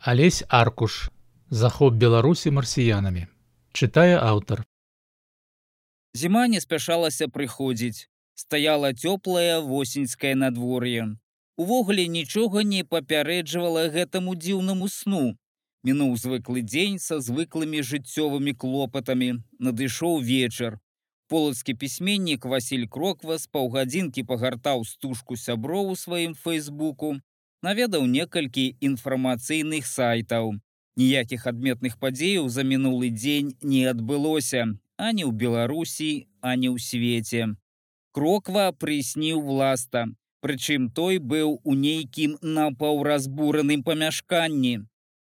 Алесь Аркуш. Захоп Беларусі марсіянамі. Чытае аўтар. Зіма не спяшалася прыходзіць. Стаяла цёплае восеньскае надвор'е. Увогуле нічога не папярэджвала гэтаму дзіўнаму сну. Мінуў звыклы дзень са звыклымі жыццёвымі клопатамі, надышоў вечар. Полацкі пісьменнік Васіль Кроква з паўгадзінкі пагартаў стужку сяброў у сваім фэйсбуку, наведаў некалькі інфармацыйных сайтаў. Ніякіх адметных падзеяў за мінулы дзень не адбылося ані ў Беларусі, ані ў свеце. Кроква прысніў власта, прычым той быў у нейкім напаўразбураным памяшканні.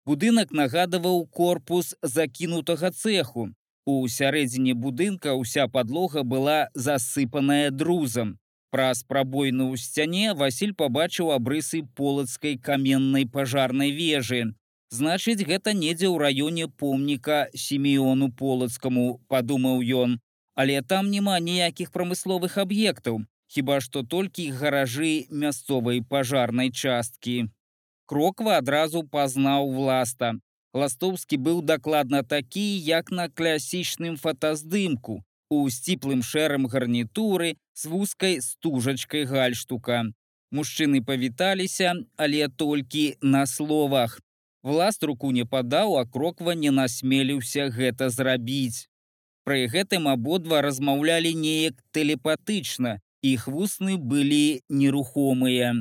Будынак нагадываў корпус закінутага цеху. У сярэдзіне будынка ўся падлога была засыпаная друзам. Праз прабойну ў сцяне Васіль пабачыў абрысы полацкай каменнай пажарнай вежы. Значыць, гэта недзе ў раёне помніка семіёну полацкаму, падумаў ён. Але там няма ніякіх прамысловых аб'ектаў, хіба што толькі гаражы мясцовай пажарнай часткі. Кроква адразу пазнаў власта. Ластоўскі быў дакладна такі, як на класічным фотаздымку, у сціплым шэрым гарнітуры з вузкай стужачкай гальштука. Мужчыны павіталіся, але толькі на словах. Власт руку не падаў, а кроква не насмеліўся гэта зрабіць. Пры гэтым абодва размаўлялі неяк тэлепатычна, іх вусны былі нерухомыя.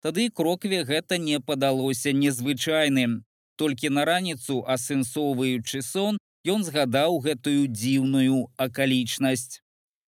Тады крокве гэта не падалося незвычайным. Толькі на раніцу, асэнсоўваючы сон, ён згадаў гэтую дзіўную акалічнасць.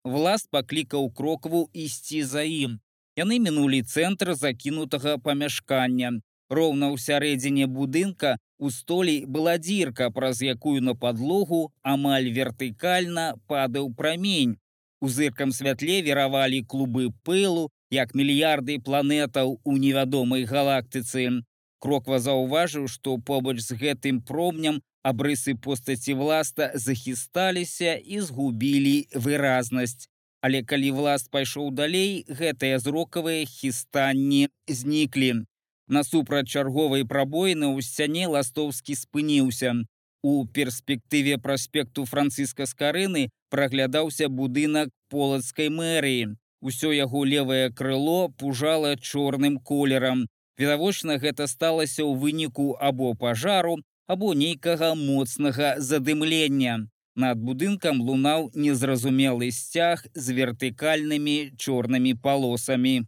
Власт паклікаў крокву ісці за ім. Яны мінулі цэнтр закінутага памяшкання. Роўна ў сярэдзіне будынка у столі была дзірка, праз якую на падлогу амаль вертыкальна падаў прамень. У зыркам святле веравалі клубы пылу, як мільярды планетаў у невядомай галактыцы. Кроква заўважыў, што побач з гэтым промням абрысы постаці власта захісталіся і згубілі выразнасць. Але калі власт пайшоў далей, гэтыя зрокавыя хістанні зніклі. Насупраць чарговай прабоіны ў сцяне ластоўскі спыніўся. У перспектыве праспекту францыска скарыны праглядаўся будынак полацкай мэрыі. Усё яго левае крыло пужала чорным колерам. Відавочна, гэта сталася ў выніку або пажару, або нейкага моцнага задымлення. Над будынкам лунаў незразумелы сцяг з вертыкальнымі чорнымі палосамі.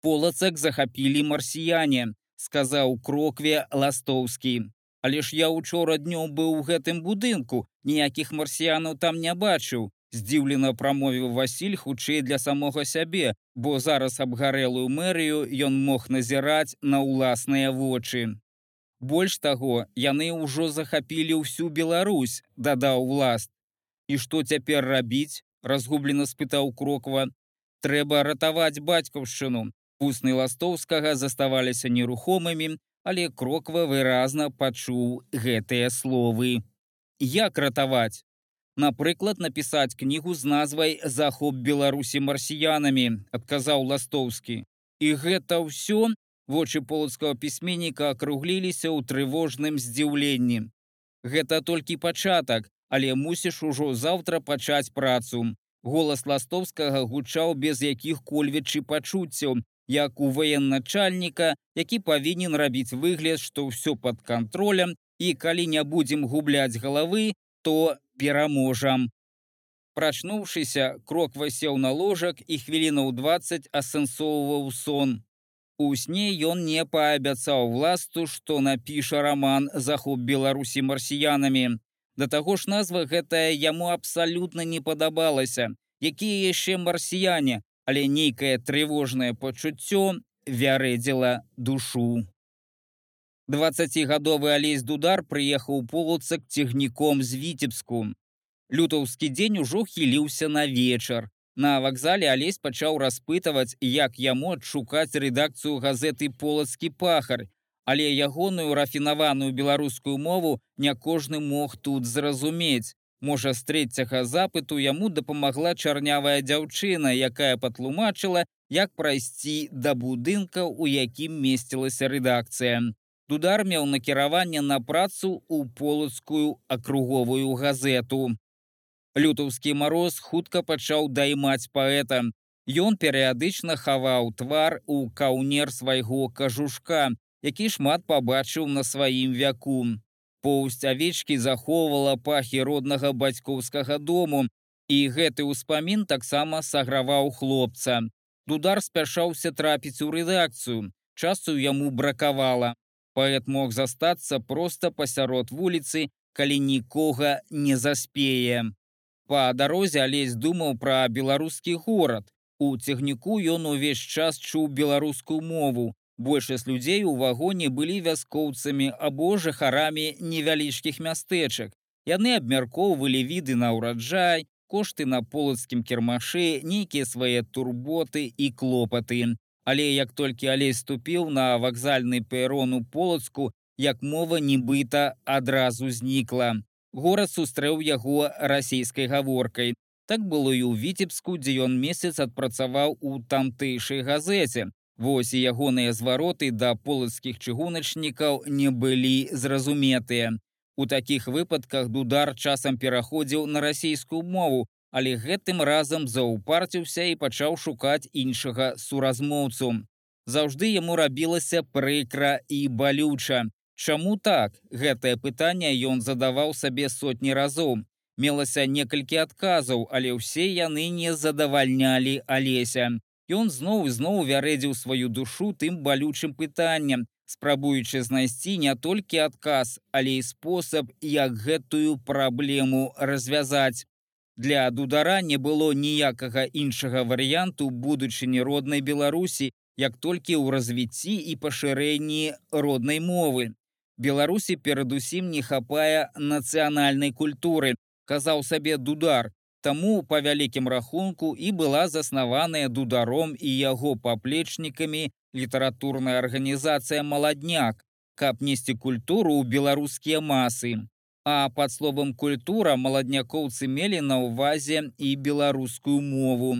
Полацак захапілі марсіяне, сказаў крокве ластоўскі. Але ж я учора днём быў у гэтым будынку, ніякіх марсіянаў там не бачыў. Здзіўлена прамовіў Васіль хутчэй для самога сябе, бо зараз абгарэлую мэрыю ён мог назіраць на ўласныя вочы. Больш таго, яны ўжо захапілі ўсю Беларусь, дадаў власт. І што цяпер рабіць? разгублена спытаў кроква. Трэба ратаваць бацькаўшчыну. Пусны ластоўскага заставаліся нерухомымі, але кроква выразна пачуў гэтыя словы. Як ратаваць? Напрыклад, напісаць кнігу з назвай захоп беларусі марсіянамі, адказаў ластоўскі. І гэта ўсё Вочы полацкага пісьменніка акругліліся ў трывожным здзіўленні. Гэта толькі пачатак, але мусіш ужо заўтра пачаць працу. Голас ластоўскага гучаў без якіх-кольвічы пачуццяў, як у ваенначальніка, які павінен рабіць выгляд, што ўсё пад кантролем і калі не будзем губляць галавы, то пераможам. Прачнуўшыся, крок высеў на ложак і хвілінаў 20 асэнсоўваў сон. У сне ён не паабяцаў власту, што напіша раман захоп беларусі марсіянамі. Да таго ж назва гэтая яму абсалютна не падабалася, якія яшчэ марсіяне, але нейкае трывожнае пачуццё вярэдзіла душу. 20гадовы алесь дудар прыехаў полуцак цягніком з віцебску. Лютаўскі дзень ужо хіліўся на вечар. На вакзале алесь пачаў распытаваць, як яму адшукаць рэдакцыю газеты полацкі пахар, але ягоную рафінаваную беларускую мову не кожны мог тут зразумець. Можа, з трэцяга запыту яму дапамагла чарнявая дзяўчына, якая патлумачыла, як прайсці да будынка, у якім месцілася рэдакцыя. дудар меў накіраванне на працу ў полацкую акруговую газету. Лютаўскі мароз хутка пачаў даймаць паэта. Ён перыядычна хаваў твар у каўнер свайго кажушка, які шмат пабачыў на сваім вяку. Поўсць авечкі захоўвала пахі роднага бацькоўскага дому, і гэты ўспамін таксама саграваў хлопца. Дудар спяшаўся трапіць у рэдакцыю. Часу яму бракавала. Паэт мог застацца проста пасярод вуліцы, калі нікога не заспее. Па дарозе алесь думаў пра беларускі горад. У цягніку ён увесь час чуў беларускую мову, Большасць людзей у вагоне былі вяскоўцамі або жыхарамі невялічкіх мястэчак. Яны абмяркоўвалі віды на ўраджай, кошты на полацкім кірмашы, нейкія свае турботы і клопаты. Але як толькі алей ступіў на вакзальны перону полацку, як мова нібыта адразу знікла. Горад сустрэў яго расійскай гаворкай. Так было і ў віцебску, дзе ён месяц адпрацаваў у тамтэйшай газеце. Вось і ягоныя звароты да полацкіх чыгуначнікаў не былі зразуметыя. У такіх выпадках дудар часам пераходзіў на расійскую мову, але гэтым разам заўпарціўся і пачаў шукаць іншага суразмоўцу. Заўжды яму рабілася прыкра і балюча. Чаму так? Гэтае пытанне ён задаваў сабе сотні разоў. Мелася некалькі адказаў, але ўсе яны не задавальнялі алеся. Ён зноў зноў вярэдзіў сваю душу тым балючым пытаннем, спрабуючы знайсці не толькі адказ, але і спосаб, як гэтую праблему развязаць. Для дудара не было ніякага іншага варыянту будучыні роднай Беларусі, як толькі ў развіцці і пашырэнні роднай мовы. Беларусі перадусім не хапае нацыянальнай культуры, казаў сабе дудар, Таму па вялікім рахунку і была заснаваная дударом і яго паплечнікамі літаратурная арганізацыя маладняк, каб несці культуру ў беларускія масы. А пад словам культура маладнякоўцы мелі на ўвазе і беларускую мову.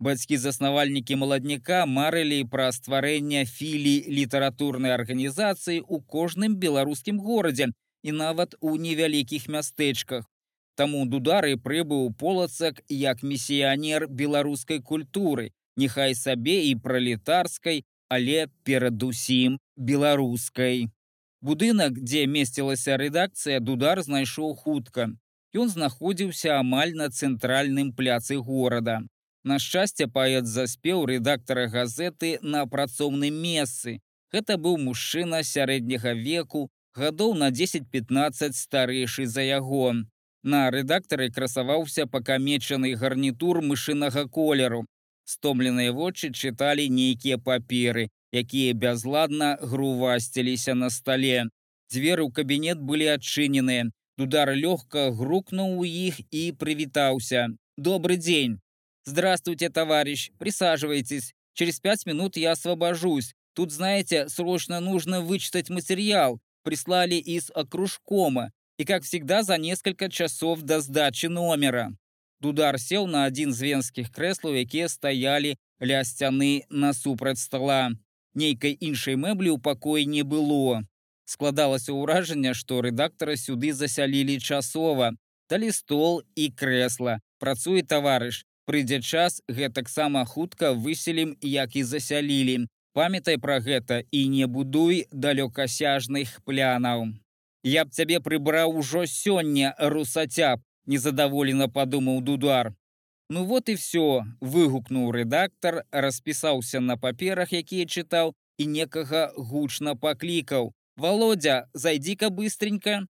Бацькі заснавальнікі маладняка марылі пра стварэнне філі літаратурнай арганізацыі ў кожным беларускім горадзе і нават у невялікіх мястэчках. Таму дудары прыбыў полацак як місіянер беларускай культуры, няхай сабе і пралетарскай, але перадусім беларускай. Будынак, дзе месцілася рэдакцыя, дудар знайшоў хутка. Ён знаходзіўся амаль на цэнтральным пляцы горада. На шчасце паэт заспеў рэдактара газеты на працоўным месцы. Гэта быў мужчына сярэдняга веку, гадоў на 10-15 старэйшы за яго. На рэдактары красаваўся пакамечаны гарнітур мышынага колеру. Стомленыя вочы чыталі нейкія паперы, якія бязладна грувасціліся на стале. Дзверы ў кабінет былі адчыненыя. Дудар лёгка грукнуў у іх і прывітаўся. Добрый день. Здравствуйте, товарищ. Присаживайтесь. Через пять минут я освобожусь. Тут, знаете, срочно нужно вычитать материал. Прислали из окружкома и, как всегда, за несколько часов до сдачи номера. Дудар сел на один з венскіх крэслаў, якія стаялі ля сцяны насупраць стола. Нейкай іншай мэблі ў пакоі не было. Складалася ўражанне, што рэдактара сюды засялілі часова. Далі стол і крэсла. Працуе таварыш. Прыйдзе час, гэтаксама хутка выселім, як і засялілі. Памятай пра гэта і не будуй далёкасяжных плянаў. Я б цябе прыбраў ужо сёння русацяп, незадаволена падумаў дудар. Ну вот і все, выгукнуў рэдактар, распісаўся на паперах, якія чытаў і некага гучна паклікаў. Володя, зайди-ка быстренько.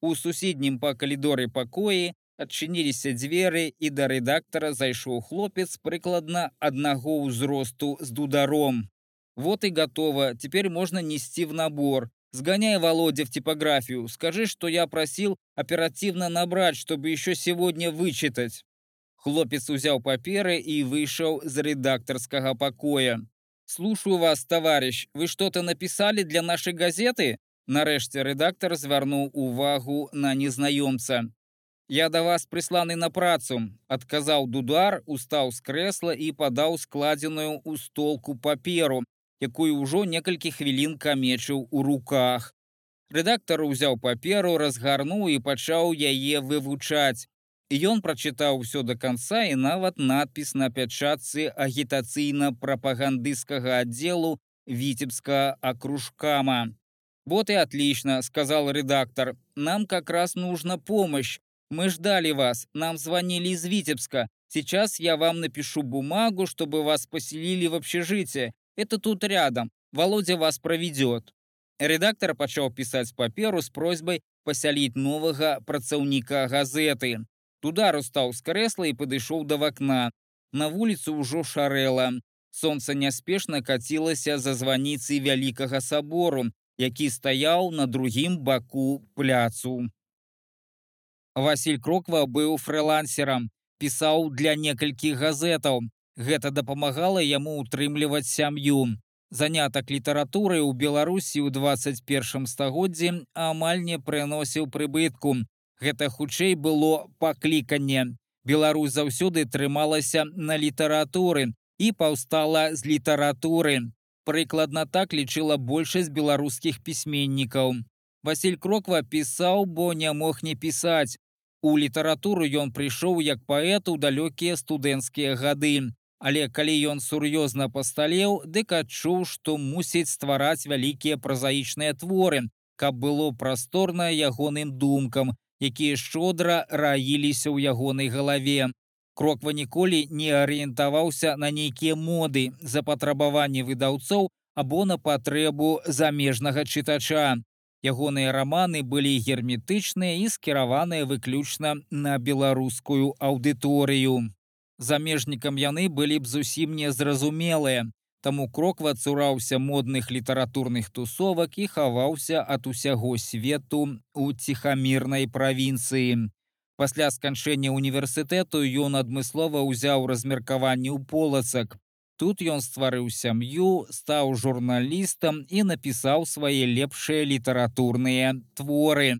У суседнім па калідоры пакоі адчыніліся дзверы і да рэдактара зайшоў хлопец прыкладна аднаго ўзросту з дударом. Вот и готово, теперь можно нести в набор. Сгоняй Володя в типографию, скажи, что я просил оперативно набрать, чтобы еще сегодня вычитать. Хлопец узял паперы и вышел из редакторского покоя. «Слушаю вас, товарищ. Вы что-то написали для нашей газеты?» Нарэшце рэдактар звярнуў увагу на незнаёмца. «Я да вас прысланы на працу», — адказаў дудар, устаў з крэсла і падаў складзеную ў столку паперу, якую ўжо некалькі хвілін камечыў у руках. Рэдактар узяў паперу, разгарнуў і пачаў яе вывучаць. Ён прачытаў усё да канца і нават надпіс на пячатцы агітацыйна-прапагандысцкага аддзелу віцебска акружкама. «Вот и отлично», — сказал редактор. «Нам как раз нужна помощь. Мы ждали вас. Нам звонили из Витебска. Сейчас я вам напишу бумагу, чтобы вас поселили в общежитие. Это тут рядом. Володя вас проведет». Редактор пачаў пісаць паперу з просьбай пасяліць новага працаўніка газеты. Тудар устаў з крэсла і падышоў да вакна. На вуліцу ўжо шарэла. Сонца няспешна кацілася за званіцай вялікага сабору, які стаяў на другім баку пляцу. Васіль Кроква быў фрылансерам, пісаў для некалькіх газетаў. Гэта дапамагала яму ўтрымліваць сям'ю. Занятак літаратуры ў Беларусі ў 21 стагоддзі амаль не прыносіў прыбытку. Гэта хутчэй было пакліканне. Беларусь заўсёды трымалася на літаратуры і паўстала з літаратуры. Прыкладна так лічыла большасць беларускіх пісьменнікаў. Васіль Кроква пісаў, бо не мог не пісаць. У літаратуру ён прыйшоў як паэт у далёкія студэнцкія гады. Але калі ён сур'ёзна пасталеў, дык адчуў, што мусіць ствараць вялікія празаічныя творы, каб было прасторна ягоным думкам, якія шчодра раіліся ў ягонай галаве. Кроква ніколі не арыентаваўся на нейкія моды, запатрабаванні выдаўцоў або на патрэбу замежнага чытача. Ягоныя раманы былі герметычныя і скіраваныя выключна на беларускую аўдыторыю. Замежнікам яны былі б зусім незразумелыя. Таму кроква цураўся модных літаратурных тусовак і хаваўся ад усяго свету у ціхамірнай правінцыі. Пасля сканчэння універсітэту ён адмыслова ўзяў размеркаванне ў полацак. Тут ён стварыў сям'ю, стаў журналістам і напісаў свае лепшыя літаратурныя творы.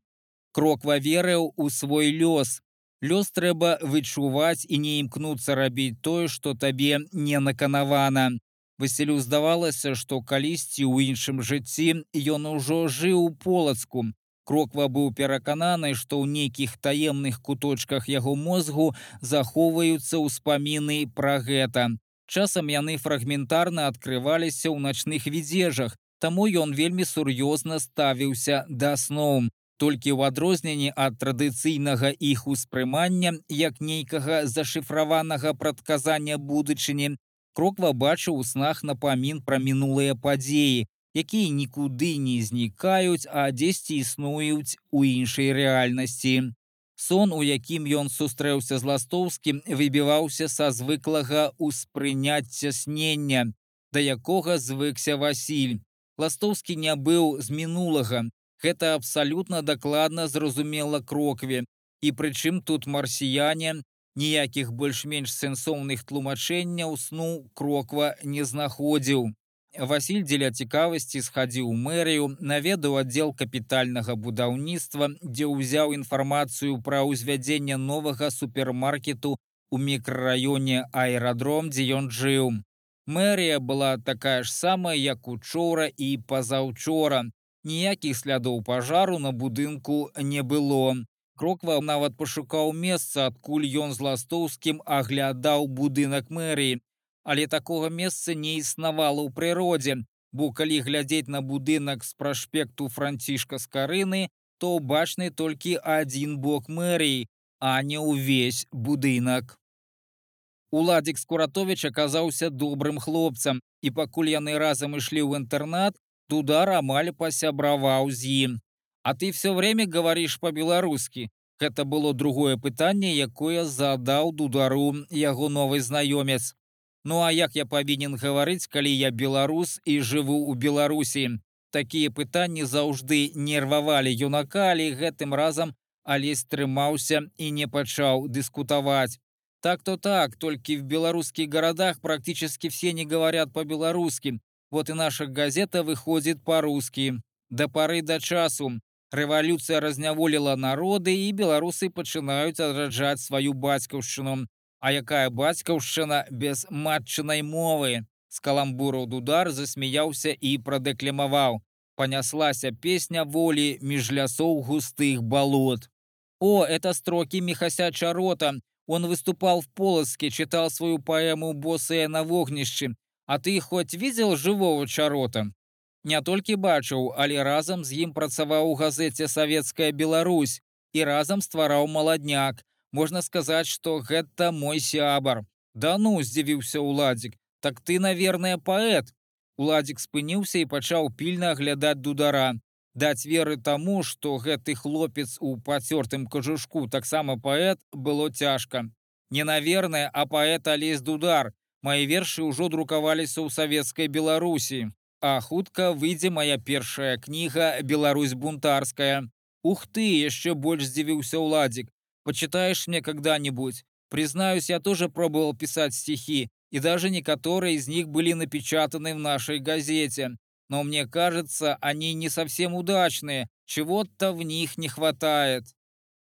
Кроква верыў у свой лёс. Лёс трэба вычуваць і не імкнуцца рабіць тое, што табе не наканавана. Васілю здавалася, што калісьці ў іншым жыцці ён ужо жыў у полацку. Кроква быў перакананы, што ў нейкіх таемных куточках яго мозгу захоўваюцца ўспаміны пра гэта. Часам яны фрагментарна адкрываліся ў начных відзежах, таму ён вельмі сур'ёзна ставіўся да сноў. Толькі ў адрозненні ад традыцыйнага іх успрымання як нейкага зашыфраванага прадказання будучыні, кроква бачыў у снах напамін пра мінулыя падзеі, якія нікуды не знікаюць, а дзесьці існуюць у іншай рэальнасці. Сон, у якім ён сустрэўся з ластоўскім, выбіваўся са звыклага ўспрыняцця снення, да якога звыкся Васіль. Ластоўскі не быў з мінулага. Гэта абсалютна дакладна зразумела крокве. І прычым тут марсіяне, ніякіх больш-менш сэнсоўных тлумачэнняў сну кроква не знаходзіў. Васіль дзеля цікавасці схадзіў мэрыю, наведаў аддзел капітальнага будаўніцтва, дзе ўзяў інфармацыю пра ўзвядзенне новага супермаркету у мікрараёне аэрадром, дзе ён жыў. Мэрія была такая ж самая, як учора і пазаўчора. Ніякіх слядоў пажару на будынку не было. Кроква нават пашукаў месца, адкуль ён з ластоўскім аглядаў будынак мэрыі але такога месца не існавала ў прыродзе, бо калі глядзець на будынак з праспекту францішка з карыны, то бачны толькі адзін бок мэріі, а не ўвесь будынак. Уладзік Скуратович аказаўся добрым хлопцам, і пакуль яны разам ішлі ў інтэрнат, тудар амаль пасябраваў з ім. А ты все время говоришь по-беларускі. Гэта было другое пытанне, якое задаў дудару яго новы знаёмец. Ну а як я павінен гаварыць, калі я беларус і жыву ў Беларусі? Такія пытанні заўжды нервавалі юнака, але гэтым разам алесь трымаўся і не пачаў дыскутаваць. Так то так, толькі в беларускіх гарадах практически все не говорят по-беларускі. Вот и наша газета выходит по-русски. Да поры да часу. Рэвалюцыя разняволіла народы і беларусы пачынаюць адраджаць сваю бацькаўшчыну. А якая бацькаўшчына без матчынай мовы. З каламбураў дудар засмяяўся і прадэкламаваў. Понеслася песня волі між лясоў густых болот. О, это строки Михася Чарота. Он выступал в Полоцке, читал свою поэму «Босые на вогнішчы». А ты хоть видел живого Чарота? Не толькі бачыў, але разам з ім працаваў у газеце «Савецкая Беларусь» і разам ствараў маладняк. Можна сказаць, што гэта мой сябар. Да ну, здзівіўся ўладзік. Так ты, наверное, паэт. Уладзік спыніўся і пачаў пільна аглядаць дудара. Даць веры таму, што гэты хлопец у пацёртым кажушку таксама паэт было цяжка. Не наверное, а паэт Алесь дудар. Мае вершы ўжо друкаваліся ў савецкай Беларусі. А хутка выйдзе моя першая кніга Беларусь бунтарская. Ух ты, яшчэ больш здзівіўся ўладзік. Почитаешь мне когда-нибудь? Признаюсь, я тоже пробовал писать стихи, и даже некоторые из них были напечатаны в нашей газете. Но мне кажется, они не совсем удачные, чего-то в них не хватает.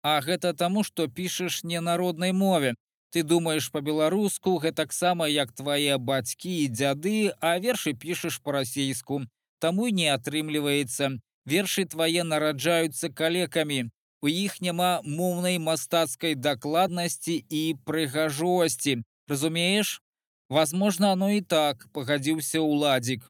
Ах, это тому, что пишешь не народной мове. Ты думаешь по-беларуску, гэтаксама як твои бацькі и дзяды, а верши пишешь по-расейску. Тому и не атрымліваецца. Верши твои нараджаются калеками. У іх няма моўнай мастацкай дакладнасці і прыгажосці. Разумееш? Возможно, оно і так, пагадзіўся ўладзік.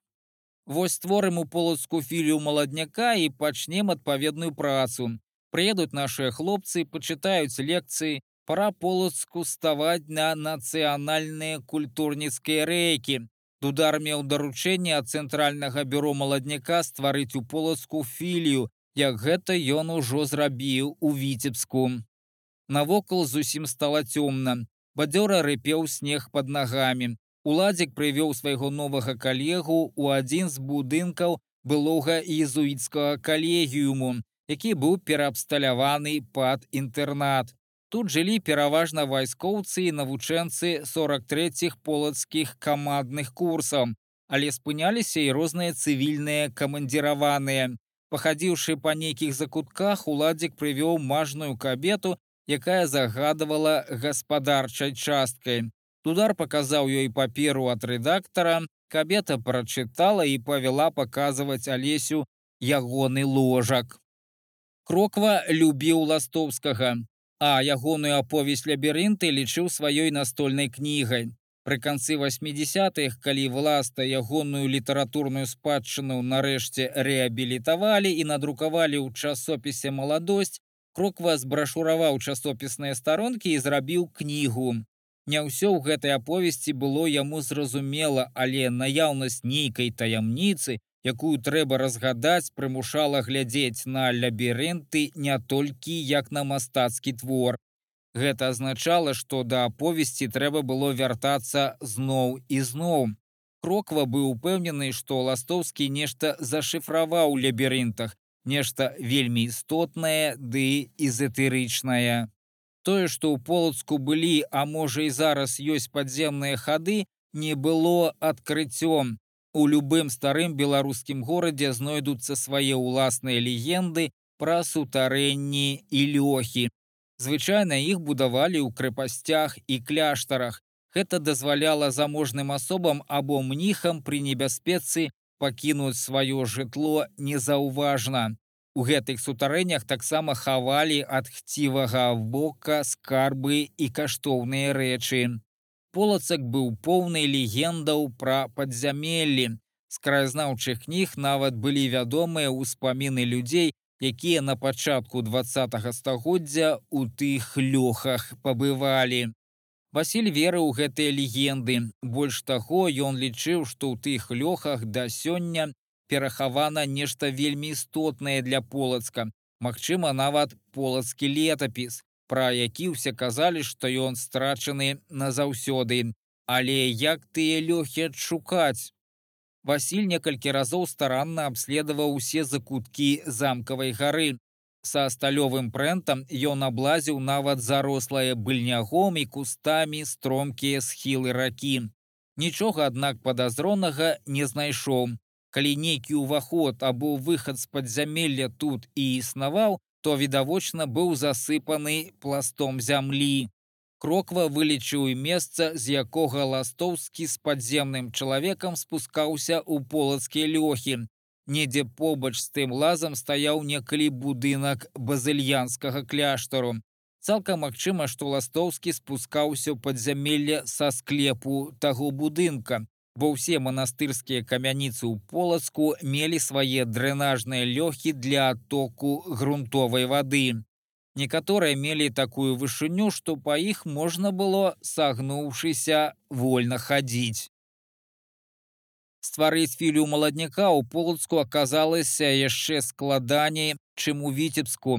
Вось створым у полацку філію маладняка і пачнем адпаведную працу. Прыедуць нашыя хлопцы, пачытаюць лекцыі, пора полацку ставаць на нацыянальныя культурніцкія рэйкі. Дудар меў даручэнне ад цэнтральнага бюро маладняка стварыць у полацку філію, як гэта ён ужо зрабіў у віцебску. Навокал зусім стала цёмна. Бадзёра рыпеў снег под нагамі. Уладзік прывёў свайго новага калегу ў адзін з будынкаў былога езуіцкага калегіуму, які быў пераабсталяваны пад інтэрнат. Тут жылі пераважна вайскоўцы і навучэнцы 43 полацкіх камандных курсаў, але спыняліся і розныя цывільныя камандзіраваныя. Пахадзіўшы па нейкіх закутках, уладзік прывёў мажную кабету, якая загадывала гаспадарчай часткай. Тудар паказаў ёй паперу ад рэдактара, кабета прачытала і павяла паказваць алесю ягоны ложак. Кроква любіў ластоўскага, а ягоную аповесць лябірынты лічыў сваёй настольнай кнігай. Пры канцы 80-х, калі власта ягоную літаратурную спадчыну нарэшце рэабілітавалі і надрукавалі ў часопісе маладосць, кроква збрашураваў часопісныя старонкі і зрабіў кнігу. Не ўсё ў гэтай аповесці было яму зразумела, але наяўнасць нейкай таямніцы, якую трэба разгадаць, прымушала глядзець на лябірынты не толькі як на мастацкі твор. Гэта азначала, што да аповесці трэба было вяртацца зноў і зноў. Кроква быў упэўнены, што ластоўскі нешта зашыфраваў у лябірынтах, нешта вельмі істотнае ды эзотэрычнае. Тое, што ў полацку былі, а можа і зараз ёсць падземныя хады, не было адкрыццём. У любым старым беларускім горадзе знойдуцца свае ўласныя легенды пра сутарэнні і лёхі. Звычайна іх будавалі ў крэпасцях і кляштарах. Гэта дазваляла заможным асобам або мніхам пры небяспецы пакінуць сваё жытло незаўважна. У гэтых сутарэннях таксама хавалі ад хцівага бока скарбы і каштоўныя рэчы. Полацак быў поўнай легендаў пра падзямеллі. З краязнаўчых кніг нават былі вядомыя ўспаміны людзей, якія на пачатку два стагоддзя у тых лёхах пабывалі. Васіль верыў гэтыя легенды. Больш таго ён лічыў, што ў тых лёхах да сёння перахавана нешта вельмі істотнае для полацка. Магчыма, нават полацкі летапіс, пра які ўсе казалі, што ён страчаны назаўсёды. Але як тыя лёгкі адшукаць? Васіль некалькі разоў старанна абследаваў усе закуткі замкавай гары. Са сталёвым прэнтам ён аблазіў нават зарослае быльнягом і кустамі стромкія схілы ракі. Нічога, аднак падазронага не знайшоў. Калі нейкі ўваход або выхад з падзямелля тут і існаваў, то відавочна быў засыпаны пластом зямлі. Кроква вылічыў і месца, з якога ластоўскі з падземным чалавекам спускаўся ў полацкія лёхі. Недзе побач з тым лазам стаяў некалі будынак базыльянскага кляштару. Цалкам магчыма, што ластоўскі спускаўся ў падзямелле са склепу таго будынка, бо ўсе манастырскія камяніцы ў полацку мелі свае дрэнажныя лёгкі для атоку грунтовай вады. Некаторыя мелі такую вышыню, што па іх можна было, сагнуўшыся, вольна хадзіць. Стварыць філю маладняка ў полацку аказалася яшчэ складаней, чым у віцебску.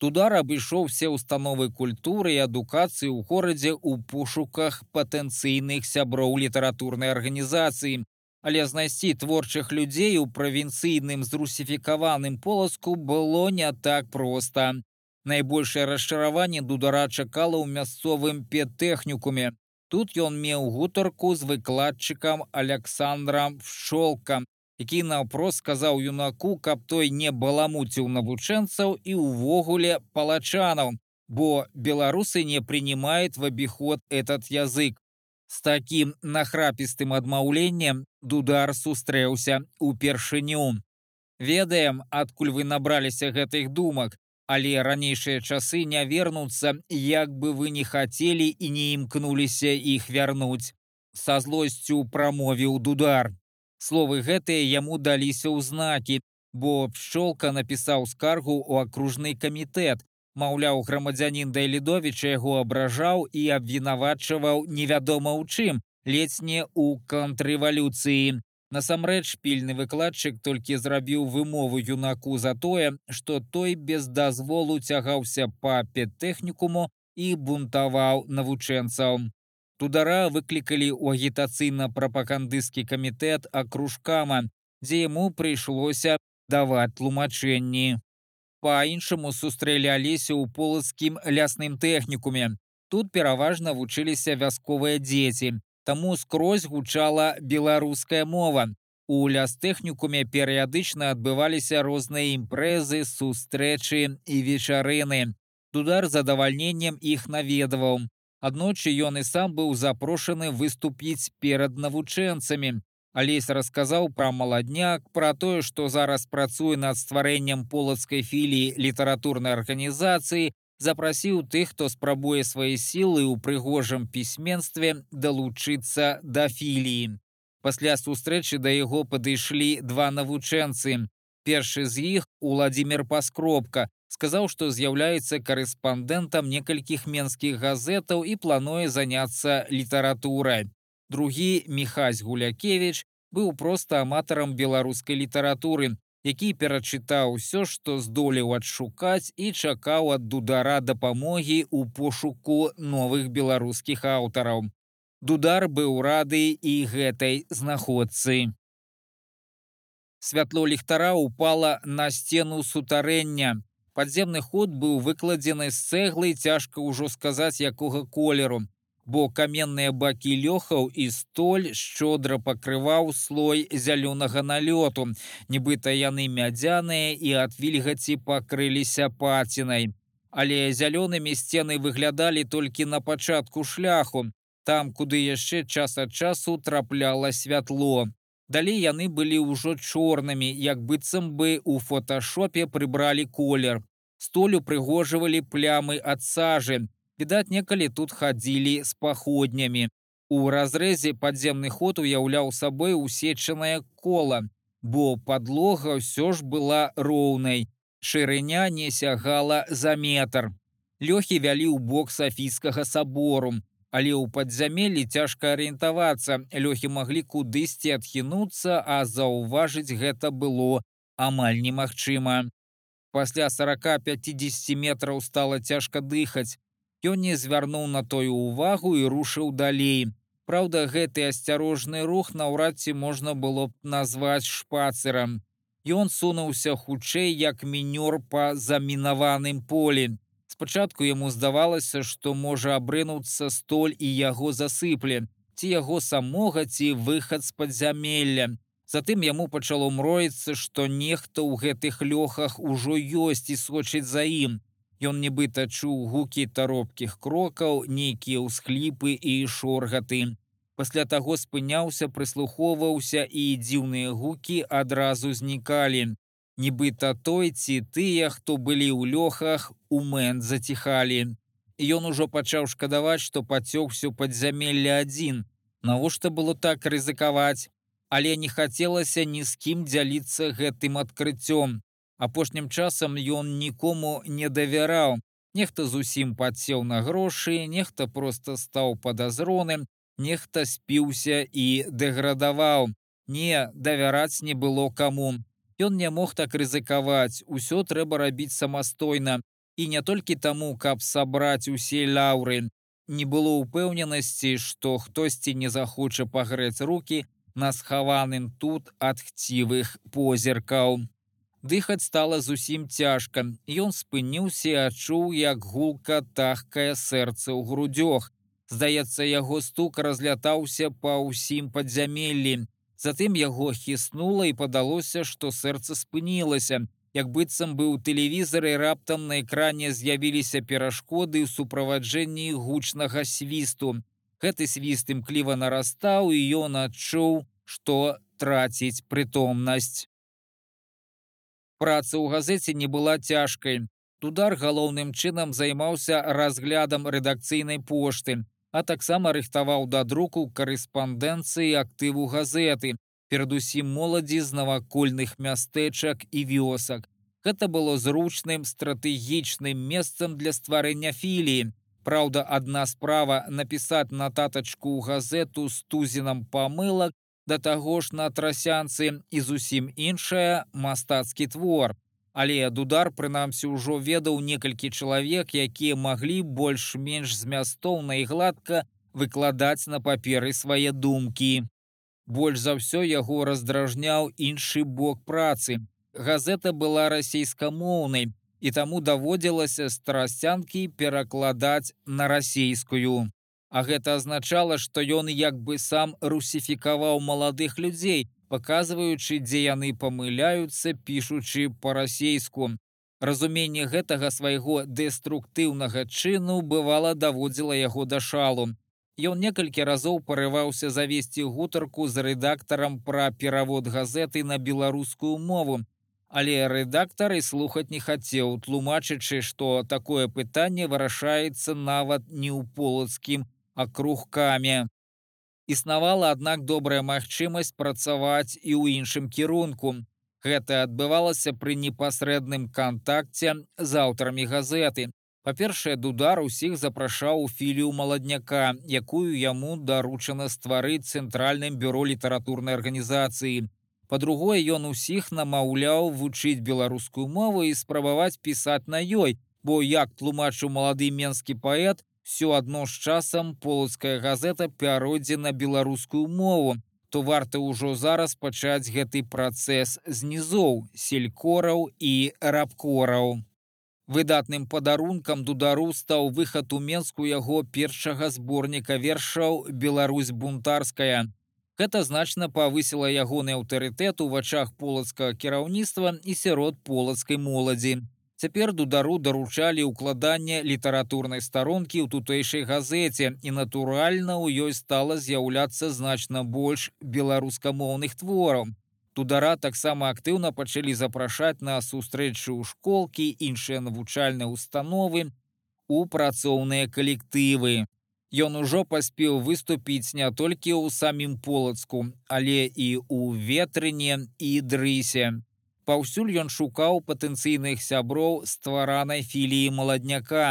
Тудар абышоў все установы культуры і адукацыі ў горадзе ў пошуках патэнцыйных сяброў літаратурнай арганізацыі. Але знайсці творчых людзей у правінцыйным зрусіфікаваным полацку было не так проста. Найбольшае расчараванне дудара чакала ў мясцовым петэхнікуме. Тут ён меў гутарку з выкладчыкам Александрам Шолкам, які наўпрост сказаў юнаку, каб той не баламуціў навучэнцаў і ўвогуле палачанаў, бо беларусы не принимают в обиход этот язык. С таким нахрапістым адмаўленнем дудар сустрэўся упершыню. Ведаем, адкуль вы набраліся гэтых думак, але ранейшыя часы не вернуцца, як бы вы не хацелі і не імкнуліся іх вярнуць. Са злосцю прамовіў дудар. Словы гэтыя яму даліся ў знакі, бо пчолка напісаў скаргу ў акружны камітэт. Маўляў, грамадзянін Дайлідовіча яго абражаў і абвінавачваў невядома ў чым, ледзь не ў контррэвалюцыі. Насамрэч пільны выкладчык толькі зрабіў вымову юнаку за тое, што той без дазволу цягаўся па педтэхнікуму і бунтаваў навучэнцаў. Тудара выклікалі ў агітацыйна-прапагандысцкі камітэт акружкама, дзе яму прыйшлося даваць тлумачэнні. Па-іншаму сустрэлі алесю ў полацкім лясным тэхнікуме. Тут пераважна вучыліся вясковыя дзеці таму скрозь гучала беларуская мова. У лястэхнікуме перыядычна адбываліся розныя імпрэзы, сустрэчы і вечарыны. Дудар задавальненнем іх наведаваў. Аднойчы ён і сам быў запрошаны выступіць перад навучэнцамі. Алесь расказаў пра маладняк, пра тое, што зараз працуе над стварэннем полацкай філіі літаратурнай арганізацыі, запрасіў тых, хто спрабуе свае сілы ў прыгожым пісьменстве далучыцца да філіі. Пасля сустрэчы да яго падышлі два навучэнцы. Першы з іх Уладзімир Паскропка сказаў, што з'яўляецца карэспандэнтам некалькіх менскіх газетаў і плануе заняцца літаратурай. Другі Михась Гулякевич быў проста аматарам беларускай літаратуры, які перачытаў усё, што здолеў адшукаць і чакаў ад дудара дапамогі ў пошуку новых беларускіх аўтараў. Дудар быў рады і гэтай знаходцы. Святло ліхтара упала на сцену сутарэння. Падземны ход быў выкладзены з цэглы, цяжка ўжо сказаць, якога колеру бо каменныя бакі лёхаў і столь шчодра пакрываў слой зялёнага налёту, нібыта яны мядзяныя і ад вільгаці пакрыліся пацінай. Але зялёнымі сцены выглядалі толькі на пачатку шляху, там, куды яшчэ час ад часу трапляла святло. Далей яны былі ўжо чорнымі, як быццам бы у фотошопе прыбралі колер. Столю прыгожвалі плямы ад сажы, Відаць, некалі тут хадзілі з паходнямі. У разрэзе падземны ход уяўляў сабой усечанае кола, бо падлога ўсё ж была роўнай. Шырыня не сягала за метр. Лёхі вялі ў бок сафійскага сабору, але ў падзямелі цяжка арыентавацца, лёхі маглі кудысьці адхінуцца, а заўважыць гэта было амаль немагчыма. Пасля 40-50 метраў стала цяжка дыхаць. Ён не звярнуў на тою увагу і рушыў далей. Праўда, гэты асцярожны рух наўрад ці можна было б назваць шпацырам. Ён сунуўся хутчэй як мінёр па замінаваным полі. Спачатку яму здавалася, што можа абрынуцца столь і яго засыпле, ці яго самога ці выхад з падзямелля. Затым яму пачало мроіцца, што нехта ў гэтых лёхах ужо ёсць і сочыць за ім. Ён нібыта чуў гукі таропкіх крокаў, нейкія ўсхліпы і шоргаты. Пасля таго спыняўся, прыслухоўваўся і дзіўныя гукі адразу знікалі. Нібыта той ці тыя, хто былі ў лёхах, у мэн заціхалі. Ён ужо пачаў шкадаваць, што пацёк усё падзямелле адзін. Навошта было так рызыкаваць, але не хацелася ні з кім дзяліцца гэтым адкрыццём. Апошнім часам ён нікому не давяраў. Нехта зусім падсеў на грошы, нехта проста стаў падазроным, нехта спіўся і дэградаваў. Не, давяраць не было каму. Ён не мог так рызыкаваць, усё трэба рабіць самастойна. І не толькі таму, каб сабраць усе лаўры. Не было ўпэўненасці, што хтосьці не захоча пагрэць руки на схаваным тут ад хцівых позіркаў. Дыхаць стала зусім цяжка. Ён спыніўся і адчуў, як гулка тахкае сэрца ў грудзёх. Здаецца, яго стук разлятаўся па ўсім падзямеллі. Затым яго хіснула і падалося, што сэрца спынілася. Як быццам быў тэлевізар і раптам на экране з'явіліся перашкоды ў суправаджэнні гучнага свісту. Гэты свіст імкліва нарастаў і ён адчуў, што траціць прытомнасць. Праца ў газеце не была цяжкай. Тудар галоўным чынам займаўся разглядам рэдакцыйнай пошты, а таксама рыхтаваў да друку карэспандэнцыі актыву газеты, перадусім моладзі з навакольных мястэчак і вёсак. Гэта было зручным стратэгічным месцам для стварэння філіі. Праўда, адна справа напісаць нататачку ў газету з тузінам памылак, да таго ж на трасянцы і зусім іншая мастацкі твор. Але дудар прынамсі ўжо ведаў некалькі чалавек, якія маглі больш-менш змястоўна і гладка выкладаць на паперы свае думкі. Больш за ўсё яго раздражняў іншы бок працы. Газета была расійскамоўнай, і таму даводзілася страсцянкі перакладаць на расійскую. А гэта азначала, што ён як бы сам русіфікаваў маладых людзей, паказваючы, дзе яны памыляюцца, пішучы па-расейску. Разуменне гэтага свайго дэструктыўнага чыну бывала даводзіла яго да шалу. Ён некалькі разоў парываўся завесці гутарку з рэдактарам пра перавод газеты на беларускую мову. Але рэдактар і слухаць не хацеў, тлумачачы, што такое пытанне вырашаецца нават не ў полацкім акругкамі. Існавала, аднак добрая магчымасць працаваць і ў іншым кірунку. Гэта адбывалася пры непасрэдным кантакце з аўтарамі газеты. Па-першае, дудар усіх запрашаў у філію маладняка, якую яму даручана стварыць цэнтральным бюро літаратурнай арганізацыі. Па-другое, ён усіх намаўляў вучыць беларускую мову і спрабаваць пісаць на ёй, бо як тлумачыў малады менскі паэт, все адно з часам полацкая газета пяройдзе на беларускую мову, то варта ўжо зараз пачаць гэты працэс знізоў селькораў і рабкораў. Выдатным падарункам дудару стаў выхад у менску яго першага зборніка вершаў Беларусь бунтарская. Гэта значна павысіла ягоны аўтарытэт у вачах полацкага кіраўніцтва і сярод полацкай моладзі. Цяпер дудару даручалі ўкладанне літаратурнай старонкі ў тутэйшай газеце і натуральна ў ёй стала з'яўляцца значна больш беларускамоўных твораў. Тудара таксама актыўна пачалі запрашаць на сустрэчы ў школкі іншыя навучальныя установы у працоўныя калектывы. Ён ужо паспеў выступіць не толькі ў самім полацку, але і ў ветрыне і дрысе. Паўсюль ён шукаў патэнцыйных сяброў стваранай філіі маладняка.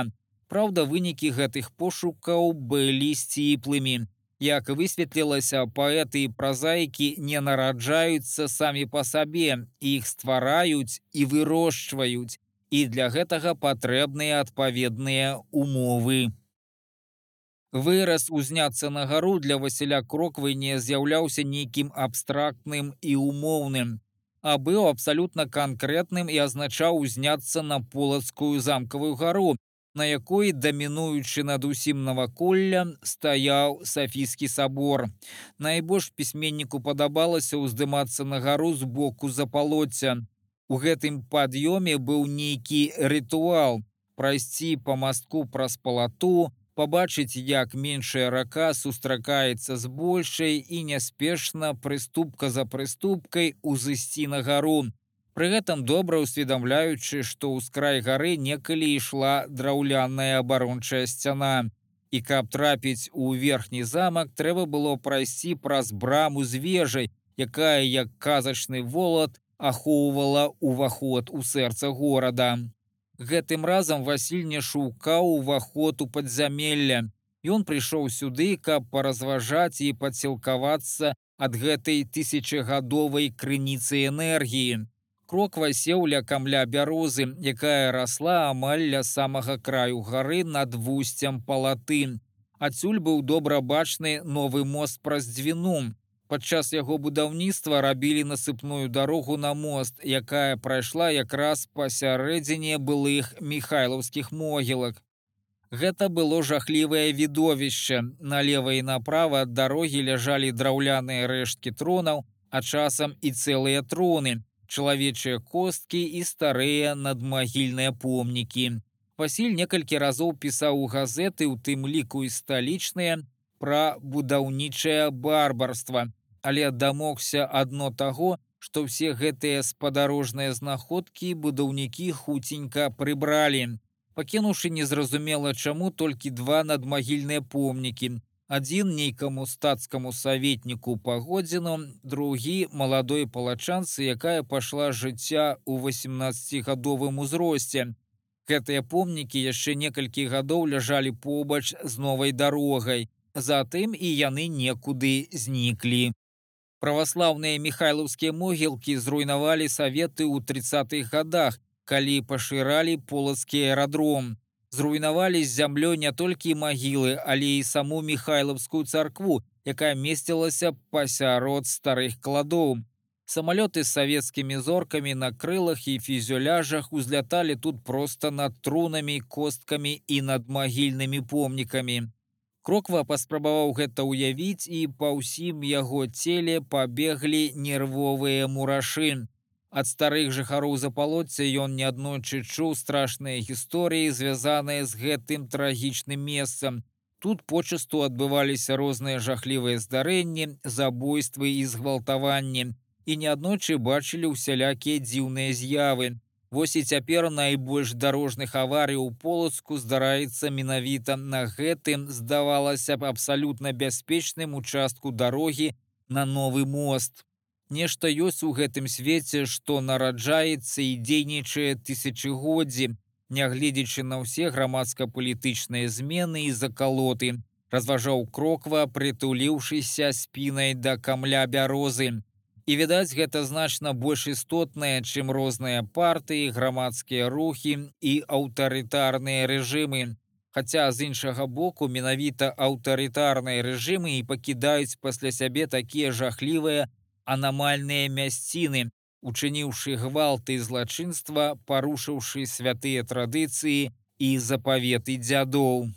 Праўда, вынікі гэтых пошукаў былі сціплымі. Як высветлілася, паэты і празаікі не нараджаюцца самі па сабе, іх ствараюць і вырошчваюць, і для гэтага патрэбныя адпаведныя умовы. Выраз узняцца на гару для Васіля кроквы не з'яўляўся нейкім абстрактным і умоўным а быў абсалютна канкрэтным і азначаў узняцца на полацкую замкавую гару, на якой дамінуючы над усім наваколля стаяў сафійскі сабор. Найбольш пісьменніку падабалася ўздымацца на гару з боку запалоця. У гэтым пад'ёме быў нейкі рытуал прайсці па мастку праз палату, пабачыць, як меншая рака сустракаецца з большай і няспешна прыступка за прыступкай узысці на гару. Пры гэтым добра ўсведамляючы, што ў скрай гары некалі ішла драўляная абарончая сцяна. І каб трапіць у верхні замак, трэба было прайсці праз браму з вежай, якая як казачны волат ахоўвала ўваход у сэрца горада. Гэтым разам Васіль не шукаў уваход у падзямелля. Ён прыйшоў сюды, каб паразважаць і падсілкавацца ад гэтай тысячагадовай крыніцы энергіі. Кроква сеў ля камля бярозы, якая расла амаль ля самага краю гары над вусцем палаты. Адсюль быў добра бачны новы мост праз дзвіну. Падчас яго будаўніцтва рабілі насыпную дарогу на мост, якая прайшла якраз пасярэдзіне былых михайлаўскіх могілак. Гэта было жахлівае відовішча. Налева і направа ад дарогі ляжалі драўляныя рэшткі тронаў, а часам і цэлыя троны, чалавечыя косткі і старыя надмагільныя помнікі. Васіль некалькі разоў пісаў у газеты, у тым ліку і сталічныя, пра будаўнічае барбарства але дамогся адно таго, што ўсе гэтыя спадарожныя знаходкі будаўнікі хуценька прыбралі. Пакінуўшы незразумела чаму толькі два надмагільныя помнікі. Адзін нейкаму стацкаму саветніку пагодзіну, другі маладой палачанцы, якая пайшла жыцця ў 18гадовым узросце. Гэтыя помнікі яшчэ некалькі гадоў ляжалі побач з новай дарогай. Затым і яны некуды зніклі. Праваслаўныя михайлаўскія могілкі зруйнавалі саветы ў 30-х годах, калі пашыралі полацкі аэрадром. Зруйнавалі з зямлёй не толькі магілы, але і саму михайлаўскую царкву, якая месцілася пасярод старых кладоў. Самалёты з савецкімі зоркамі на крылах і фізюляжах узляталі тут проста над трунамі, косткамі і над магільнымі помнікамі. Кроква паспрабаваў гэта ўявіць і па ўсім яго целе пабеглі нервовыя мурашы. Ад старых жыхароў запалоцця ён неаднойчы чуў страшныя гісторыі, звязаныя з гэтым трагічным месцам. Тут почасту адбываліся розныя жахлівыя здарэнні, забойствы і згвалтаванні. І неаднойчы бачылі ўсялякія дзіўныя з'явы. Вось і цяпер найбольш дарожных аварый у полацку здараецца менавіта на гэтым здавалася б абсалютна бяспечным участку дарогі на новы мост. Нешта ёсць у гэтым свеце, што нараджаецца і дзейнічае тысячыгоддзі, нягледзячы на ўсе грамадска-палітычныя змены і закалоты, разважаў кроква, прытуліўшыся спінай да камля бярозы. І відаць, гэта значна больш істотнае, чым розныя партыі, грамадскія рухі і аўтарытарныя рэжымы. Хаця з іншага боку менавіта аўтарытарныя рэжымы і пакідаюць пасля сябе такія жахлівыя анамальныя мясціны, учыніўшы гвалты злачынства, парушыўшы святыя традыцыі і запаветы дзядоў.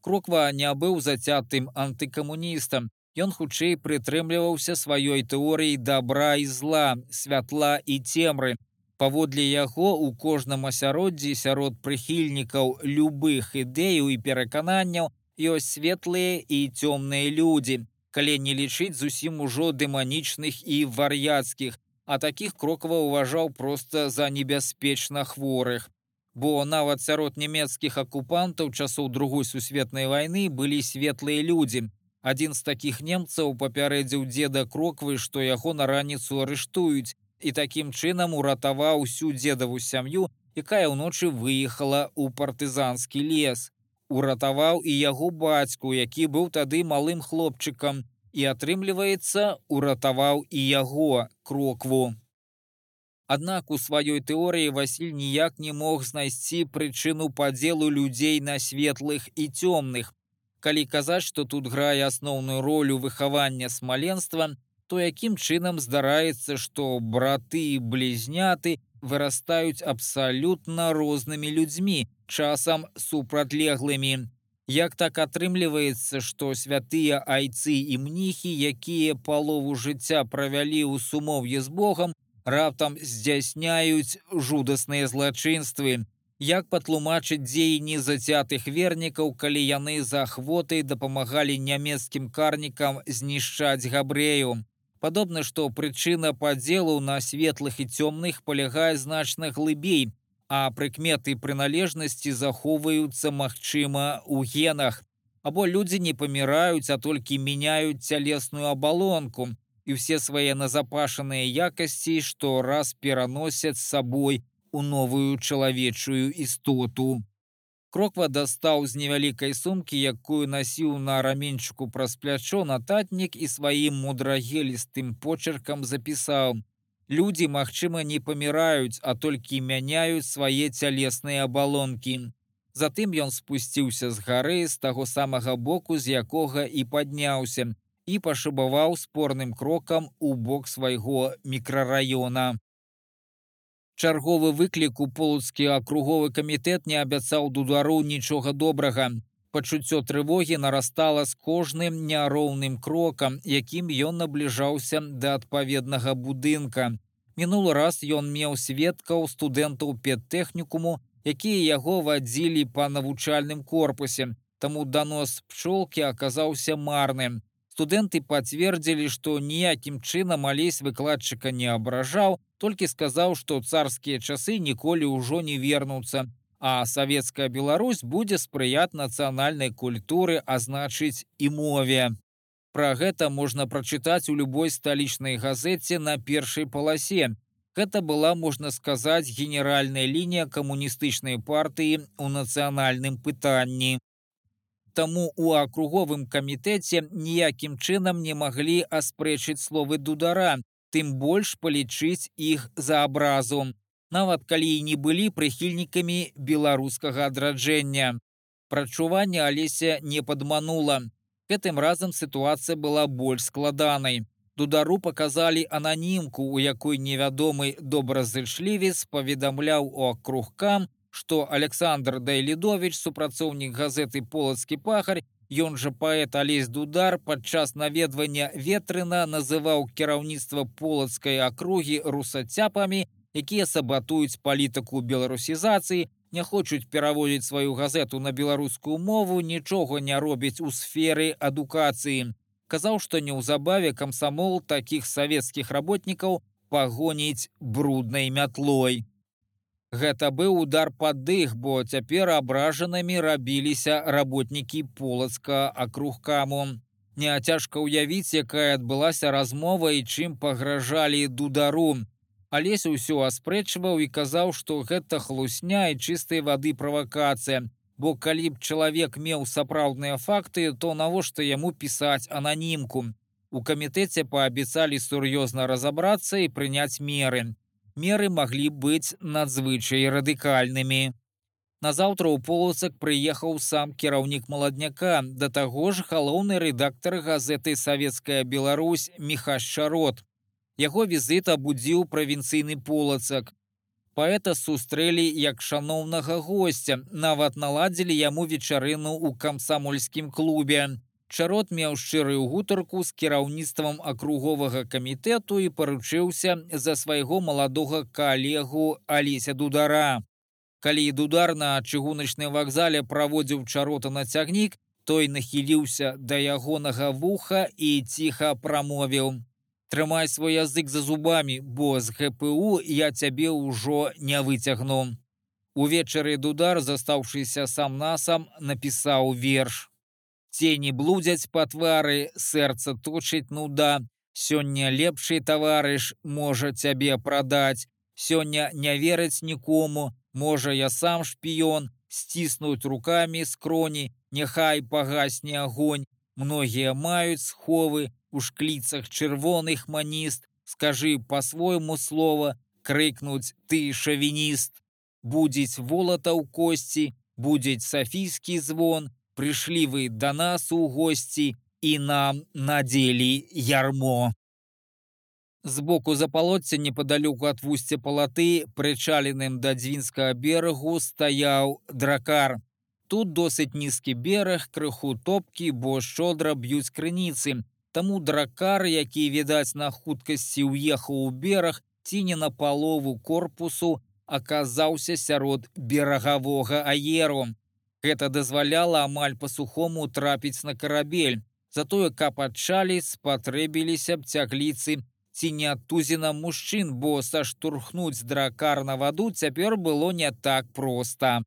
Кроква не быў зацятым антыкамуністам, Ён хутчэй прытрымліваўся сваёй тэорыі добра і зла, святла і цемры. Паводле яго у кожным асяроддзі сярод прыхільнікаў любых ідэяў і перакананняў ёсць светлыя і цёмныя людзі, калі не лічыць зусім ужо дэманічных і вар'яцкіх, а такіх крокава ўважаў проста за небяспечна хворых. Бо нават сярод нямецкіх акупантаў часоў другой сусветнай вайны былі светлыя людзі, Адзін з такіх немцаў папярэдзіў дзеда кроквы, што яго на раніцу арыштуюць і такім чынам уратаваў усю дзедаву сям'ю, якая ўночы выехала ў партызанскі лес. Уратаваў і яго бацьку, які быў тады малым хлопчыкам і атрымліваецца, уратаваў і яго крокву. Аднак у сваёй тэорыі Васіль ніяк не мог знайсці прычыну падзелу людзей на светлых і цёмных, калі казаць, што тут грае асноўную ролю выхавання смаленства, то якім чынам здараецца, што браты і блізняты вырастаюць абсалютна рознымі людзьмі, часам супрацьлеглымі. Як так атрымліваецца, што святыя айцы і мніхі, якія палову жыцця правялі ў сумоўе з Богом, раптам здзяйсняюць жудасныя злачынствы, як патлумачыць дзеянні зацятых вернікаў, калі яны за ахвотай дапамагалі нямецкім карнікам знішчаць габрэю. Падобна, што прычына падзелу на светлых і цёмных палягае значна глыбей, а прыкметы прыналежнасці захоўваюцца магчыма ў генах. Або людзі не паміраюць, а толькі мяняюць цялесную абалонку і ўсе свае назапашаныя якасці, што раз пераносяць з сабой у новую чалавечую істоту. Кроква дастаў з невялікай сумкі, якую насіў на раменчыку праз плячо нататнік і сваім мудрагелістым почеркам запісаў: Людзі, магчыма, не паміраюць, а толькі мяняюць свае цялесныя абалонкі. Затым ён спусціўся з гары з таго самага боку, з якога і падняўся, і пашыбаваў спорным крокам у бок свайго мікрараёна. Чарговы выклік у полацкі акруговы камітэт не абяцаў дудару нічога добрага. Пачуццё трывогі нарастала з кожным няроўным крокам, якім ён набліжаўся да адпаведнага будынка. Мінулы раз ён меў сведкаў студэнтаў педтэхнікуму, якія яго вадзілі па навучальным корпусе. Таму данос пчолкі аказаўся марным. Студэнты пацвердзілі, што ніякім чынам алесь выкладчыка не абражаў, толькі сказаў, што царскія часы ніколі ўжо не вернуцца, а савецкая Беларусь будзе спрыяць нацыянальнай культуры, а значыць і мове. Пра гэта можна прачытаць у любой сталічнай газеце на першай паласе. Гэта была, можна сказаць, генеральная лінія камуністычнай партыі ў нацыянальным пытанні. Таму у акруговым камітэце ніякім чынам не маглі аспрэчыць словы дудара, тым больш палічыць іх за абразу, нават калі і не былі прыхільнікамі беларускага адраджэння. Прачуванне алеся не падманула. Гэтым разам сітуацыя была больш складанай. Дудару паказалі ананімку, у якой невядомы добразычлівец паведамляў у акругкам, што Александр Дайлідович, супрацоўнік газеты полацкі пахарь, Ён жа паэт Алесь Дудар падчас наведвання ветрына называў кіраўніцтва полацкай акругі русацяпамі, якія сабатуюць палітыку беларусізацыі, не хочуць пераводзіць сваю газету на беларускую мову, нічога не робяць у сферы адукацыі. Казаў, што неўзабаве камсамол такіх савецкіх работнікаў пагоніць бруднай мятлой. Гэта быў удар пад дых, бо цяпер абражанымі рабіліся работнікі полацка акругкаму. Няцяжка ўявіць, якая адбылася размова і чым пагражалі дудару. Алесь усё аспрэчваў і казаў, што гэта хлусня і чыстай вады правакацыя. Бо калі б чалавек меў сапраўдныя факты, то навошта яму пісаць ананімку. У камітэце паабяцалі сур'ёзна разабрацца і прыняць меры меры маглі быць надзвычай радыкальнымі. Назаўтра ў полацак прыехаў сам кіраўнік маладняка, да таго ж галоўны рэдактар газеты Савецкая Беларусь Мехашчарот. Яго візіт абудзіў правінцыйны полацак. Паэта сустрэлі як шаноўнага госця, нават наладзілі яму вечарыну ў камсамольскім клубе. Чарот меў шчырую гутарку з кіраўніцтвам акруговага камітэту і паручыўся за свайго маладога калегу Алеся Дудара. Калі дудар на чыгуначным вакзале праводзіў чарота на цягнік, той нахіліўся да ягонага вуха і ціха прамовіў: Трымай свой язык за зубамі, бо з ГПУ я цябе ўжо не выцягну. Увечары дудар, застаўшыся сам насам, напісаў верш. Цені блудзяць па твары, сэрца точыць нуда. Сёння лепшы таварыш можа цябе прадаць. Сёння не верыць нікому, можа я сам шпіён, сціснуць руками скроні, няхай пагасне агонь. Многія маюць сховы у шкліцах чырвоных маніст. Скажы по-свойму слова, крыкнуць ты шавініст. Будзець волата ў косці, будзець сафійскі звон, прыйшлі вы да нас у госці і нам надзелі ярмо. Збоку запалоцця непадалёку ад вусця палаты, прычаленым да дзвінскага берагу стаяў дракар. Тут досыць нізкі бераг, крыху топкі, бо шчодра б'юць крыніцы. Таму дракар, які відаць на хуткасці ўехаў у бераг, ці не на палову корпусу, аказаўся сярод берагавога аеру. Гэта дазваляла амаль па-сухому трапіць на карабель. Затое, каб адчалі, спатрэбіліся б цягліцы ці не тузіна мужчын, бо саштурхнуць дракар на ваду цяпер было не так проста.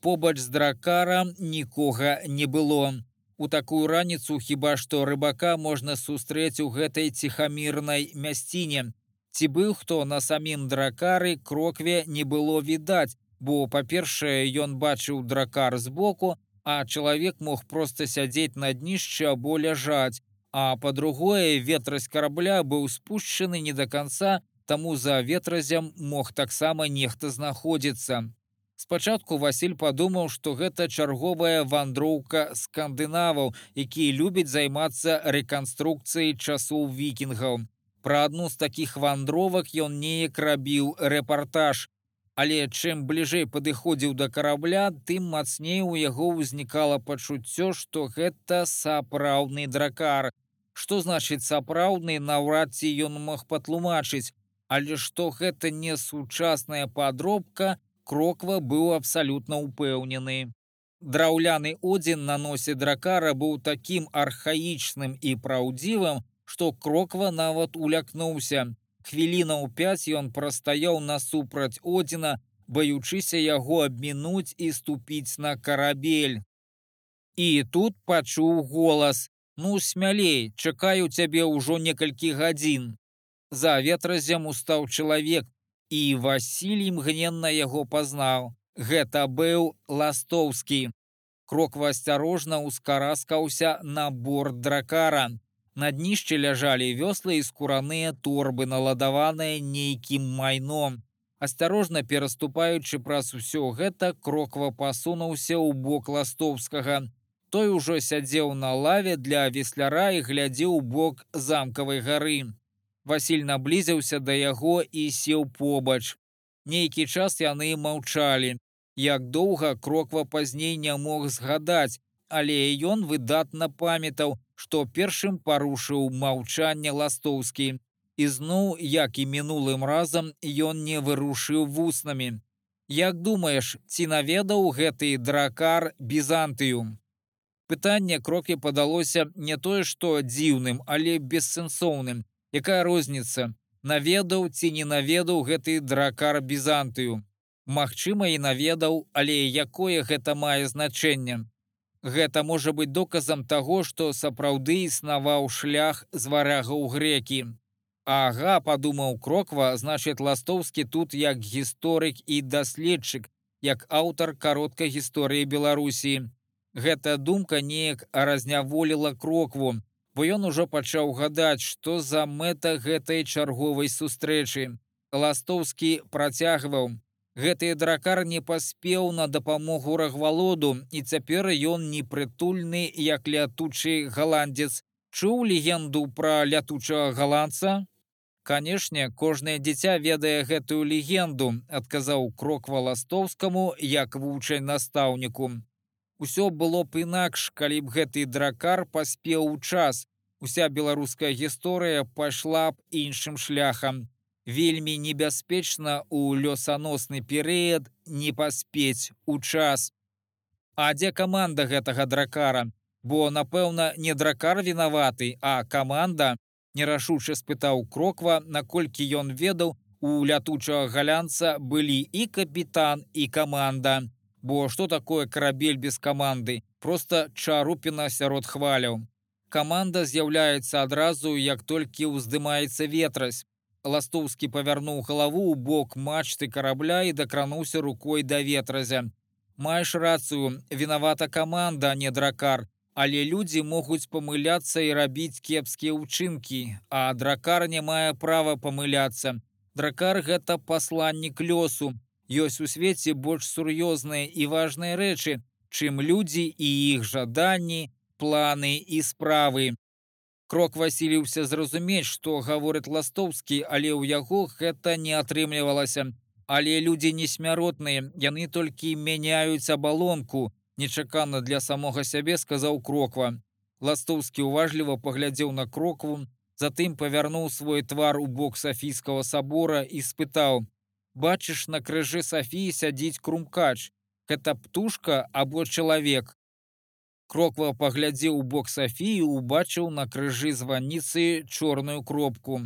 Побач з дракарам нікога не было. У такую раніцу хіба што рыбака можна сустрэць у гэтай ціхамірнай мясціне. Ці быў хто на самім дракары крокве не было відаць, бо па-першае ён бачыў дракар збоку, а чалавек мог проста сядзець на днішча або ляжаць. А па-другое, ветразь карабля быў спушчаны не да канца, таму за ветразем мог таксама нехта знаходзіцца. Спачатку Васіль падумаў, што гэта чарговая вандроўка скандынаваў, які любяць займацца рэканструкцыяй часоў вікінгаў. Пра адну з такіх вандровак ён неяк рабіў рэпартаж, Але чым бліжэй падыходзіў да карабля, тым мацней у яго ўзнікала пачуццё, што гэта сапраўдны дракар. Што значыць сапраўдны, наўрад ці ён мог патлумачыць, але што гэта не сучасная падробка, кроква быў абсалютна ўпэўнены. Драўляны одзін на носе дракара быў такім архаічным і праўдзівым, што кроква нават улякнуўся. Хвілінаў пяць ён прастаяў насупраць Одзіна, баючыся яго абмінуць і ступіць на карабель. І тут пачуў голас: « Ну смялей, чакаю цябе ўжо некалькі гадзін. За ветразем устаў чалавек, і Васіль імгненна яго пазнаў. Гэта быў ластоўскі. Кроква асцярожна ускараскаўся на борт дракара. На днішчы ляжалі вёслы і скураныя торбы, наладаваныя нейкім майном. Асцярожна пераступаючы праз усё гэта, кроква пасунуўся ў бок ластоўскага. Той ужо сядзеў на лаве для весляра і глядзеў бок замкавай гары. Васіль наблізіўся да яго і сеў побач. Нейкі час яны маўчалі. Як доўга кроква пазней не мог згадаць, але ён выдатна памятаў, што першым парушыў маўчанне ластоўскі. Ізноў, як і мінулым разам ён не вырушыў вуснамі. Як думаеш, ці наведаў гэты дракар бізантыю? Пытанне крокі падалося не тое, што дзіўным, але бессэнсоўным. Якая розніца? Наведаў ці не наведаў гэты дракар бізантыю. Магчыма, і наведаў, але якое гэта мае значэнне. Гэта можа быць доказам таго, што сапраўды існаваў шлях з варагаў грэкі. Ага, падумаў кроква, значит ластоўскі тут як гісторык і даследчык, як аўтар кароткай гісторыі Беларусі. Гэта думка неяк разняволіла крокву, бо ён ужо пачаў гадаць, што за мэта гэтай чарговай сустрэчы. Ластоўскі працягваў, Гэты дракар не паспеў на дапамогу рагвалоду, і цяпер ён непрытульны, як лятучы галандзец. Чуў легенду пра лятучага галандца. Канешне, кожнае дзіця ведае гэтую легенду, адказаў крок валастоўскаму, як вучай настаўніку. Усё было б інакш, калі б гэты дракар паспеў у час. Уся беларуская гісторыя пайшла б іншым шляхам вельмі небяспечна ў лёсаносны перыяд не паспець у час. А дзе каманда гэтага дракара, бо, напэўна, не дракар вінаваты, а каманда нерашуча спытаў кроква, наколькі ён ведаў, у лятучага галянца былі і капітан і каманда. Бо што такое карабель без каманды, просто чарупіна сярод хваляў. Каманда з'яўляецца адразу, як толькі ўздымаецца ветразь. Ластоўскі павярнуў галаву ў бок мачты карабля і дакрануўся рукой да ветразя. Маеш рацыю, вінавата каманда, не дракар, але людзі могуць памыляцца і рабіць кепскія ўчынкі, а дракар не мае права памыляцца. Дракар гэта пасланнік лёсу. Ёсць у свеце больш сур'ёзныя і важныя рэчы, чым людзі і іх жаданні, планы і справы. Крок васіліўся зразумець, што гаворыць ластоўскі, але ў яго гэта не атрымлівалася. Але людзі несмяротныя, яны толькі мяняюць абалонку. Нечакана для самога сябе сказаў кроква. Ластоўскі уважліва паглядзеў на крокву, затым павярнуў свой твар у бок сафійскага сабора і спытаў: бачыш на крыжы Сафіі сядзіць крумкач. Гэта птушка або чалавек. Кроква паглядзеў у бок Сафіі, убачыў на крыжы званіцы чорную кропку.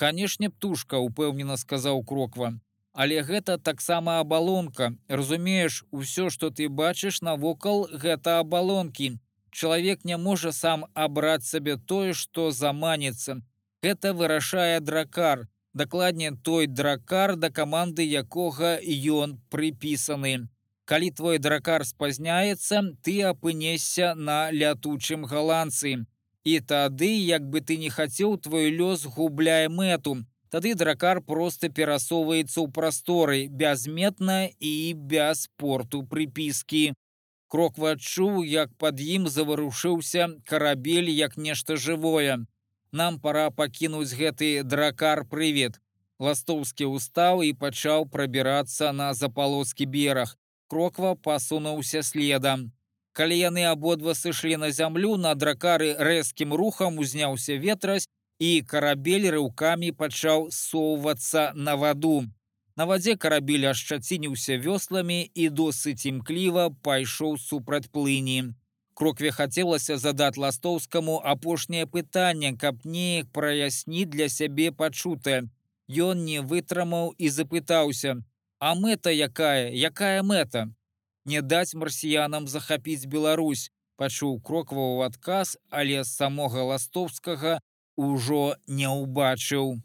Канешне, птушка, упэўнена сказаў кроква. Але гэта таксама абалонка. Разумееш, усё, што ты бачыш навокал гэта абалонкі. Чалавек не можа сам абраць сабе тое, што заманецца. Гэта вырашае дракар. Дакладней той дракар да каманды якога ён прыпісаны. Калі твой дракар спазняецца, ты апынешся на лятучым галандцы. І тады, як бы ты не хацеў твой лёс губляе мэту, Тады дракар проста перасоўваецца ў прасторы бязметна і без порту прыпіскі. Кроква адчуў, як пад ім заварушыўся карабель як нешта жывое. Нам пора пакінуць гэты дракар прывет. Ластоўскі ўстаў і пачаў прабірацца на запалоцкі бераг кроква пасунуўся следам. Калі яны абодва сышлі на зямлю, на дракары рэзкім рухам узняўся ветразь, і карабель рыўкамі пачаў соўвацца на ваду. На вадзе карабель ашчацініўся вёсламі і досыць імкліва пайшоў супраць плыні. Крокве хацелася задаць ластоўскаму апошняе пытанне, каб неяк праясніць для сябе пачутае. Ён не вытрымаў і запытаўся: А мэта якая, якая мэта? Не даць марсіянам захапіць Беларусь, пачуў крокваў адказ, але самога ластоўскага ўжо не ўбачыў.